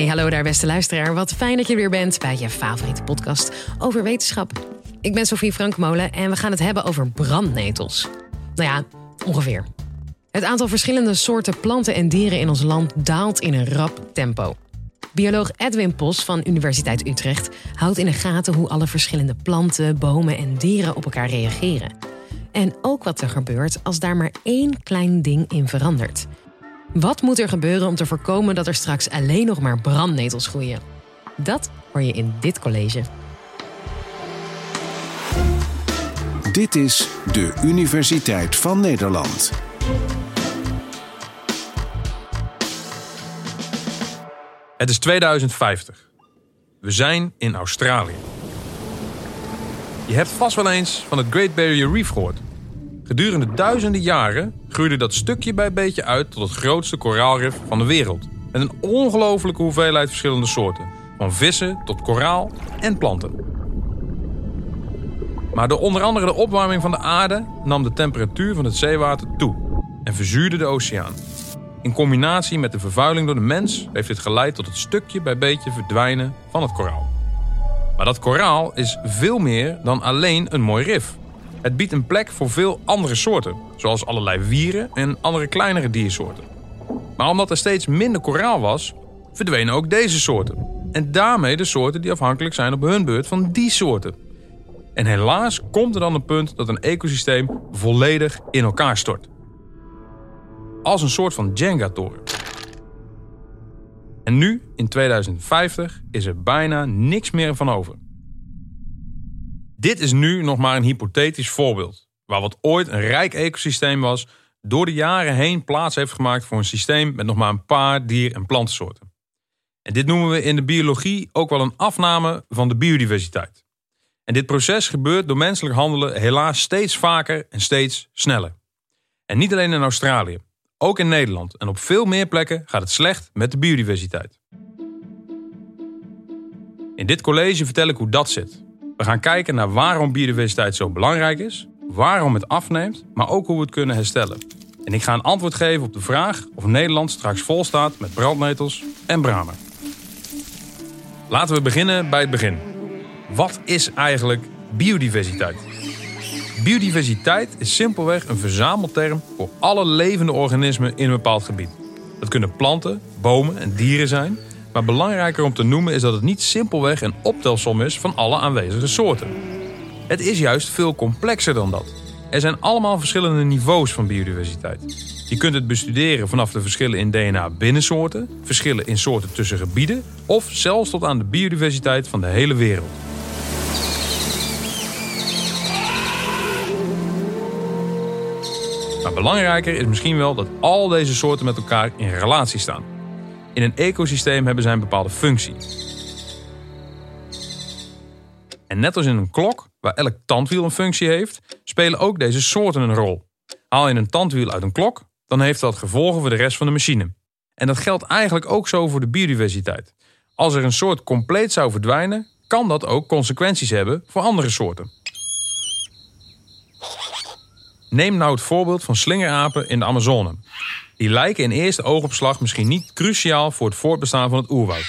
Hey, hallo daar beste luisteraar. Wat fijn dat je weer bent bij je favoriete podcast over wetenschap. Ik ben Sofie Frankmolen en we gaan het hebben over brandnetels. Nou ja, ongeveer. Het aantal verschillende soorten planten en dieren in ons land daalt in een rap tempo. Bioloog Edwin Pos van Universiteit Utrecht houdt in de gaten hoe alle verschillende planten, bomen en dieren op elkaar reageren. En ook wat er gebeurt als daar maar één klein ding in verandert. Wat moet er gebeuren om te voorkomen dat er straks alleen nog maar brandnetels groeien? Dat hoor je in dit college. Dit is de Universiteit van Nederland. Het is 2050. We zijn in Australië. Je hebt vast wel eens van het Great Barrier Reef gehoord. Gedurende duizenden jaren groeide dat stukje bij beetje uit tot het grootste koraalrif van de wereld. Met een ongelofelijke hoeveelheid verschillende soorten. Van vissen tot koraal en planten. Maar door onder andere de opwarming van de aarde nam de temperatuur van het zeewater toe en verzuurde de oceaan. In combinatie met de vervuiling door de mens heeft dit geleid tot het stukje bij beetje verdwijnen van het koraal. Maar dat koraal is veel meer dan alleen een mooi rif. Het biedt een plek voor veel andere soorten, zoals allerlei wieren en andere kleinere diersoorten. Maar omdat er steeds minder koraal was, verdwenen ook deze soorten. En daarmee de soorten die afhankelijk zijn op hun beurt van die soorten. En helaas komt er dan een punt dat een ecosysteem volledig in elkaar stort. Als een soort van Jenga-toren. En nu, in 2050, is er bijna niks meer van over. Dit is nu nog maar een hypothetisch voorbeeld, waar wat ooit een rijk ecosysteem was, door de jaren heen plaats heeft gemaakt voor een systeem met nog maar een paar dier- en plantensoorten. En dit noemen we in de biologie ook wel een afname van de biodiversiteit. En dit proces gebeurt door menselijk handelen helaas steeds vaker en steeds sneller. En niet alleen in Australië, ook in Nederland en op veel meer plekken gaat het slecht met de biodiversiteit. In dit college vertel ik hoe dat zit. We gaan kijken naar waarom biodiversiteit zo belangrijk is, waarom het afneemt, maar ook hoe we het kunnen herstellen. En ik ga een antwoord geven op de vraag of Nederland straks vol staat met brandnetels en bramen. Laten we beginnen bij het begin. Wat is eigenlijk biodiversiteit? Biodiversiteit is simpelweg een verzamelterm voor alle levende organismen in een bepaald gebied. Dat kunnen planten, bomen en dieren zijn. Maar belangrijker om te noemen is dat het niet simpelweg een optelsom is van alle aanwezige soorten. Het is juist veel complexer dan dat. Er zijn allemaal verschillende niveaus van biodiversiteit. Je kunt het bestuderen vanaf de verschillen in DNA binnen soorten, verschillen in soorten tussen gebieden of zelfs tot aan de biodiversiteit van de hele wereld. Maar belangrijker is misschien wel dat al deze soorten met elkaar in relatie staan. In een ecosysteem hebben zij een bepaalde functie. En net als in een klok, waar elk tandwiel een functie heeft, spelen ook deze soorten een rol. Haal je een tandwiel uit een klok, dan heeft dat gevolgen voor de rest van de machine. En dat geldt eigenlijk ook zo voor de biodiversiteit. Als er een soort compleet zou verdwijnen, kan dat ook consequenties hebben voor andere soorten. Neem nou het voorbeeld van slingerapen in de Amazone. Die lijken in eerste oogopslag misschien niet cruciaal voor het voortbestaan van het oerwoud.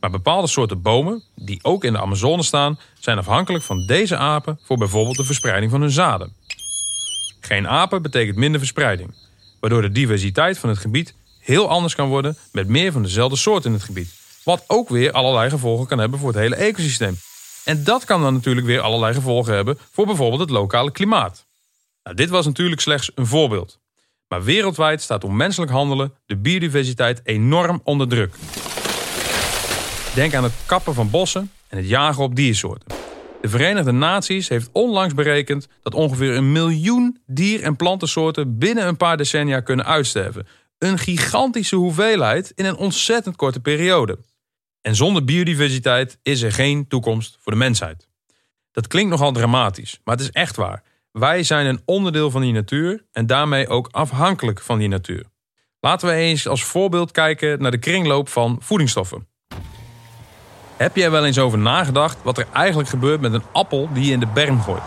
Maar bepaalde soorten bomen, die ook in de Amazone staan, zijn afhankelijk van deze apen voor bijvoorbeeld de verspreiding van hun zaden. Geen apen betekent minder verspreiding, waardoor de diversiteit van het gebied heel anders kan worden met meer van dezelfde soorten in het gebied. Wat ook weer allerlei gevolgen kan hebben voor het hele ecosysteem. En dat kan dan natuurlijk weer allerlei gevolgen hebben voor bijvoorbeeld het lokale klimaat. Nou, dit was natuurlijk slechts een voorbeeld. Maar wereldwijd staat door menselijk handelen de biodiversiteit enorm onder druk. Denk aan het kappen van bossen en het jagen op diersoorten. De Verenigde Naties heeft onlangs berekend dat ongeveer een miljoen dier- en plantensoorten binnen een paar decennia kunnen uitsterven. Een gigantische hoeveelheid in een ontzettend korte periode. En zonder biodiversiteit is er geen toekomst voor de mensheid. Dat klinkt nogal dramatisch, maar het is echt waar. Wij zijn een onderdeel van die natuur en daarmee ook afhankelijk van die natuur. Laten we eens als voorbeeld kijken naar de kringloop van voedingsstoffen. Heb er wel eens over nagedacht wat er eigenlijk gebeurt met een appel die je in de berm gooit?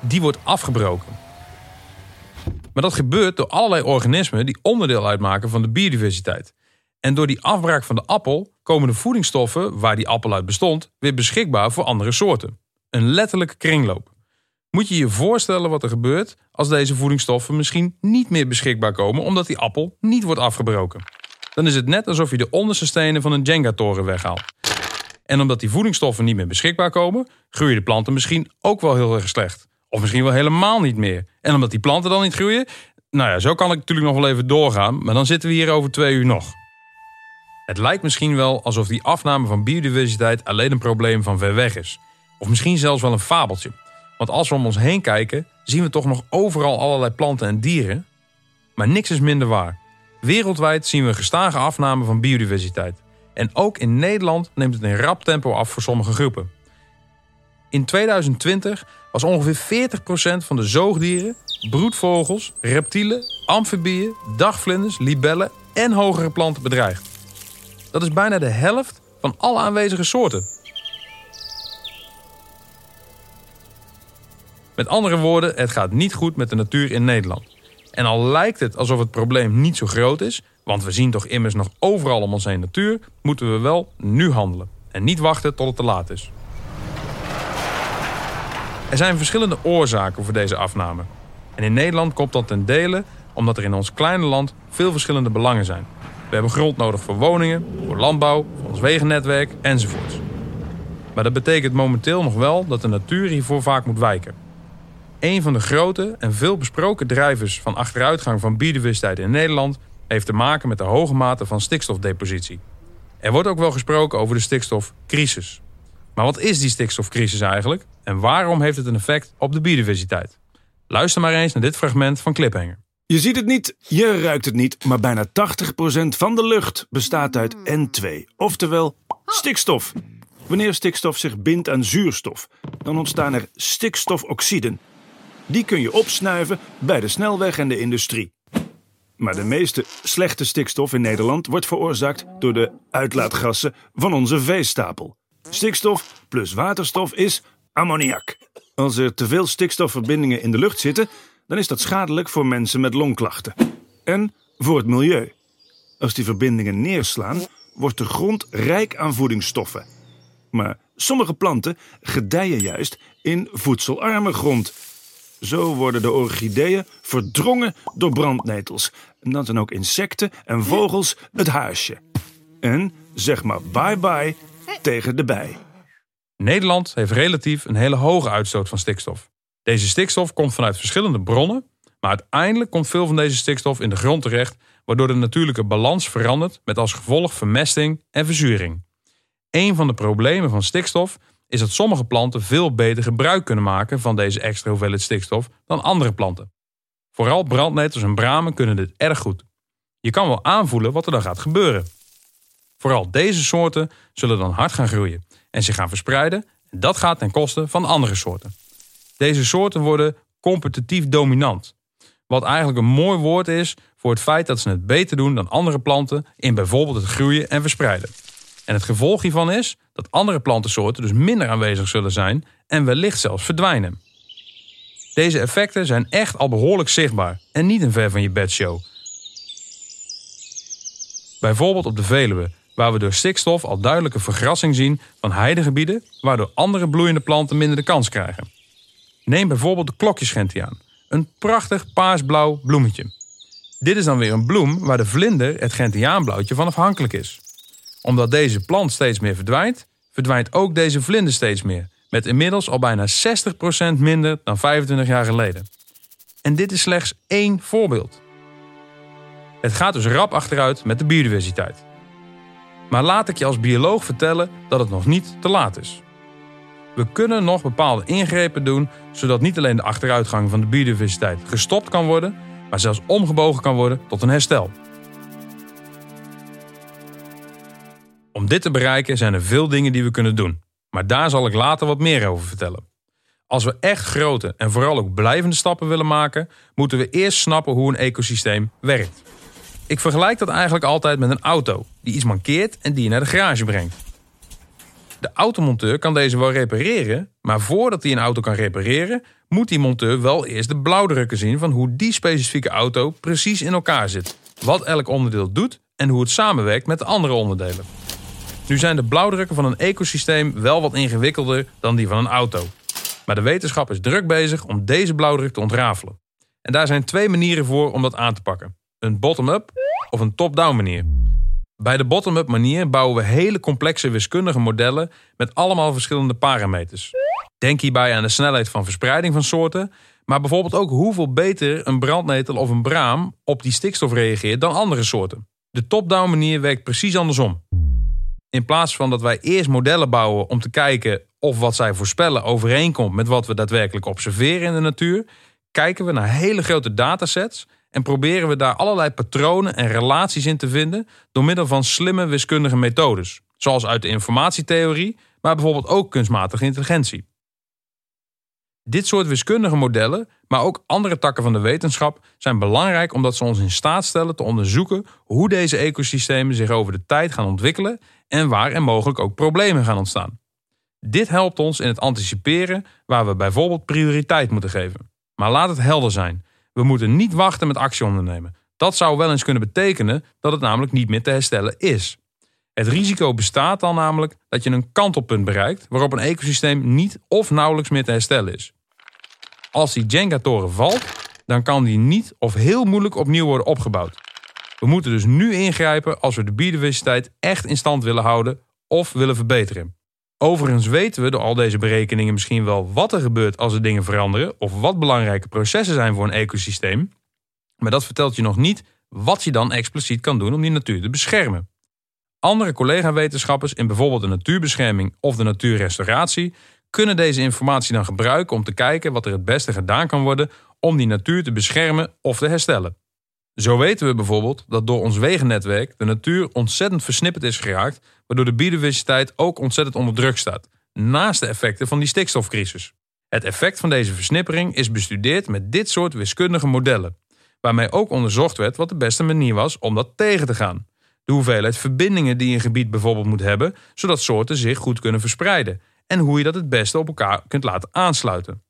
Die wordt afgebroken. Maar dat gebeurt door allerlei organismen die onderdeel uitmaken van de biodiversiteit. En door die afbraak van de appel komen de voedingsstoffen waar die appel uit bestond weer beschikbaar voor andere soorten. Een letterlijke kringloop. Moet je je voorstellen wat er gebeurt als deze voedingsstoffen misschien niet meer beschikbaar komen omdat die appel niet wordt afgebroken. Dan is het net alsof je de onderste stenen van een Jenga-toren weghaalt. En omdat die voedingsstoffen niet meer beschikbaar komen, groeien de planten misschien ook wel heel erg slecht. Of misschien wel helemaal niet meer. En omdat die planten dan niet groeien, nou ja, zo kan ik natuurlijk nog wel even doorgaan, maar dan zitten we hier over twee uur nog. Het lijkt misschien wel alsof die afname van biodiversiteit alleen een probleem van ver weg is. Of misschien zelfs wel een fabeltje. Want als we om ons heen kijken, zien we toch nog overal allerlei planten en dieren. Maar niks is minder waar. Wereldwijd zien we een gestage afname van biodiversiteit. En ook in Nederland neemt het in rap tempo af voor sommige groepen. In 2020 was ongeveer 40% van de zoogdieren, broedvogels, reptielen, amfibieën, dagvlinders, libellen en hogere planten bedreigd. Dat is bijna de helft van alle aanwezige soorten. Met andere woorden, het gaat niet goed met de natuur in Nederland. En al lijkt het alsof het probleem niet zo groot is, want we zien toch immers nog overal om ons heen natuur, moeten we wel nu handelen en niet wachten tot het te laat is. Er zijn verschillende oorzaken voor deze afname. En in Nederland komt dat ten dele omdat er in ons kleine land veel verschillende belangen zijn. We hebben grond nodig voor woningen, voor landbouw, voor ons wegennetwerk enzovoorts. Maar dat betekent momenteel nog wel dat de natuur hiervoor vaak moet wijken. Een van de grote en veel besproken drijvers van achteruitgang van biodiversiteit in Nederland heeft te maken met de hoge mate van stikstofdepositie. Er wordt ook wel gesproken over de stikstofcrisis. Maar wat is die stikstofcrisis eigenlijk en waarom heeft het een effect op de biodiversiteit? Luister maar eens naar dit fragment van Cliphanger. Je ziet het niet, je ruikt het niet, maar bijna 80% van de lucht bestaat uit N2, oftewel stikstof. Wanneer stikstof zich bindt aan zuurstof, dan ontstaan er stikstofoxiden. Die kun je opsnuiven bij de snelweg en de industrie. Maar de meeste slechte stikstof in Nederland wordt veroorzaakt door de uitlaatgassen van onze veestapel. Stikstof plus waterstof is ammoniak. Als er te veel stikstofverbindingen in de lucht zitten, dan is dat schadelijk voor mensen met longklachten. En voor het milieu. Als die verbindingen neerslaan, wordt de grond rijk aan voedingsstoffen. Maar sommige planten gedijen juist in voedselarme grond. Zo worden de orchideeën verdrongen door brandnetels. En dan zijn ook insecten en vogels het huisje. En zeg maar bye-bye tegen de bij. Nederland heeft relatief een hele hoge uitstoot van stikstof. Deze stikstof komt vanuit verschillende bronnen, maar uiteindelijk komt veel van deze stikstof in de grond terecht, waardoor de natuurlijke balans verandert met als gevolg vermesting en verzuring. Een van de problemen van stikstof is dat sommige planten veel beter gebruik kunnen maken van deze extra hoeveelheid stikstof dan andere planten. Vooral brandnetels en bramen kunnen dit erg goed. Je kan wel aanvoelen wat er dan gaat gebeuren. Vooral deze soorten zullen dan hard gaan groeien en zich gaan verspreiden en dat gaat ten koste van andere soorten. Deze soorten worden competitief dominant. Wat eigenlijk een mooi woord is voor het feit dat ze het beter doen dan andere planten in bijvoorbeeld het groeien en verspreiden. En het gevolg hiervan is dat andere plantensoorten dus minder aanwezig zullen zijn en wellicht zelfs verdwijnen. Deze effecten zijn echt al behoorlijk zichtbaar en niet een ver van je bedshow. Bijvoorbeeld op de Veluwe, waar we door stikstof al duidelijke vergrassing zien van heidegebieden, waardoor andere bloeiende planten minder de kans krijgen. Neem bijvoorbeeld de klokjesgentiaan, een prachtig paarsblauw bloemetje. Dit is dan weer een bloem waar de vlinder het gentiaanblauwtje van afhankelijk is. Omdat deze plant steeds meer verdwijnt, verdwijnt ook deze vlinder steeds meer, met inmiddels al bijna 60% minder dan 25 jaar geleden. En dit is slechts één voorbeeld. Het gaat dus rap achteruit met de biodiversiteit. Maar laat ik je als bioloog vertellen dat het nog niet te laat is. We kunnen nog bepaalde ingrepen doen, zodat niet alleen de achteruitgang van de biodiversiteit gestopt kan worden, maar zelfs omgebogen kan worden tot een herstel. Om dit te bereiken zijn er veel dingen die we kunnen doen, maar daar zal ik later wat meer over vertellen. Als we echt grote en vooral ook blijvende stappen willen maken, moeten we eerst snappen hoe een ecosysteem werkt. Ik vergelijk dat eigenlijk altijd met een auto die iets mankeert en die je naar de garage brengt. De automonteur kan deze wel repareren, maar voordat hij een auto kan repareren, moet die monteur wel eerst de blauwdrukken zien van hoe die specifieke auto precies in elkaar zit. Wat elk onderdeel doet en hoe het samenwerkt met de andere onderdelen. Nu zijn de blauwdrukken van een ecosysteem wel wat ingewikkelder dan die van een auto. Maar de wetenschap is druk bezig om deze blauwdruk te ontrafelen. En daar zijn twee manieren voor om dat aan te pakken: een bottom-up of een top-down manier. Bij de bottom-up manier bouwen we hele complexe wiskundige modellen met allemaal verschillende parameters. Denk hierbij aan de snelheid van verspreiding van soorten, maar bijvoorbeeld ook hoeveel beter een brandnetel of een braam op die stikstof reageert dan andere soorten. De top-down manier werkt precies andersom. In plaats van dat wij eerst modellen bouwen om te kijken of wat zij voorspellen overeenkomt met wat we daadwerkelijk observeren in de natuur, kijken we naar hele grote datasets en proberen we daar allerlei patronen en relaties in te vinden door middel van slimme wiskundige methodes, zoals uit de informatietheorie, maar bijvoorbeeld ook kunstmatige intelligentie. Dit soort wiskundige modellen, maar ook andere takken van de wetenschap, zijn belangrijk omdat ze ons in staat stellen te onderzoeken hoe deze ecosystemen zich over de tijd gaan ontwikkelen en waar er mogelijk ook problemen gaan ontstaan. Dit helpt ons in het anticiperen waar we bijvoorbeeld prioriteit moeten geven. Maar laat het helder zijn. We moeten niet wachten met actie ondernemen. Dat zou wel eens kunnen betekenen dat het namelijk niet meer te herstellen is. Het risico bestaat dan namelijk dat je een kantelpunt bereikt waarop een ecosysteem niet of nauwelijks meer te herstellen is. Als die Jenga-toren valt, dan kan die niet of heel moeilijk opnieuw worden opgebouwd. We moeten dus nu ingrijpen als we de biodiversiteit echt in stand willen houden of willen verbeteren. Overigens weten we door al deze berekeningen misschien wel wat er gebeurt als er dingen veranderen of wat belangrijke processen zijn voor een ecosysteem. Maar dat vertelt je nog niet wat je dan expliciet kan doen om die natuur te beschermen. Andere collega-wetenschappers in bijvoorbeeld de natuurbescherming of de natuurrestauratie kunnen deze informatie dan gebruiken om te kijken wat er het beste gedaan kan worden om die natuur te beschermen of te herstellen. Zo weten we bijvoorbeeld dat door ons wegennetwerk de natuur ontzettend versnipperd is geraakt, waardoor de biodiversiteit ook ontzettend onder druk staat, naast de effecten van die stikstofcrisis. Het effect van deze versnippering is bestudeerd met dit soort wiskundige modellen, waarmee ook onderzocht werd wat de beste manier was om dat tegen te gaan. De hoeveelheid verbindingen die een gebied bijvoorbeeld moet hebben, zodat soorten zich goed kunnen verspreiden, en hoe je dat het beste op elkaar kunt laten aansluiten.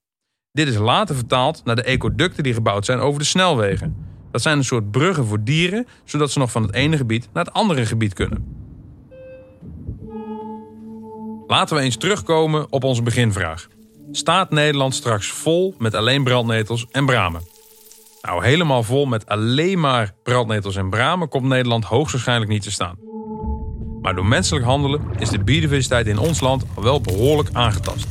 Dit is later vertaald naar de ecoducten die gebouwd zijn over de snelwegen. Dat zijn een soort bruggen voor dieren, zodat ze nog van het ene gebied naar het andere gebied kunnen. Laten we eens terugkomen op onze beginvraag. Staat Nederland straks vol met alleen brandnetels en bramen? Nou, helemaal vol met alleen maar brandnetels en bramen komt Nederland hoogstwaarschijnlijk niet te staan. Maar door menselijk handelen is de biodiversiteit in ons land al wel behoorlijk aangetast.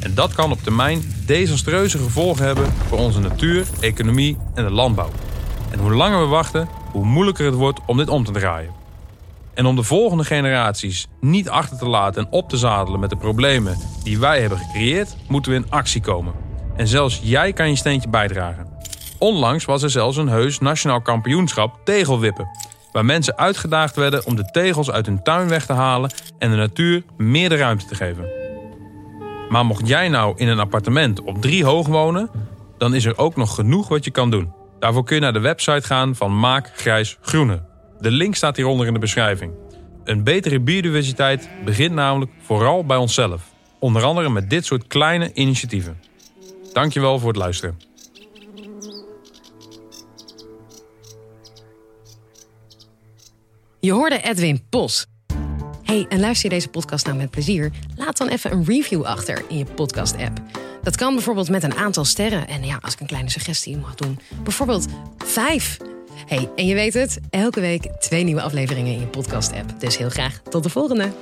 En dat kan op termijn desastreuze gevolgen hebben voor onze natuur, economie en de landbouw. En hoe langer we wachten, hoe moeilijker het wordt om dit om te draaien. En om de volgende generaties niet achter te laten en op te zadelen met de problemen die wij hebben gecreëerd, moeten we in actie komen. En zelfs jij kan je steentje bijdragen. Onlangs was er zelfs een heus nationaal kampioenschap tegelwippen. Waar mensen uitgedaagd werden om de tegels uit hun tuin weg te halen en de natuur meer de ruimte te geven. Maar mocht jij nou in een appartement op drie hoog wonen, dan is er ook nog genoeg wat je kan doen. Daarvoor kun je naar de website gaan van Maak Grijs Groene. De link staat hieronder in de beschrijving. Een betere biodiversiteit begint namelijk vooral bij onszelf. Onder andere met dit soort kleine initiatieven. Dankjewel voor het luisteren. Je hoorde Edwin Pos. Hey, en luister je deze podcast nou met plezier? Laat dan even een review achter in je podcast-app. Dat kan bijvoorbeeld met een aantal sterren. En ja, als ik een kleine suggestie mag doen, bijvoorbeeld vijf. Hey, en je weet het, elke week twee nieuwe afleveringen in je podcast-app. Dus heel graag tot de volgende.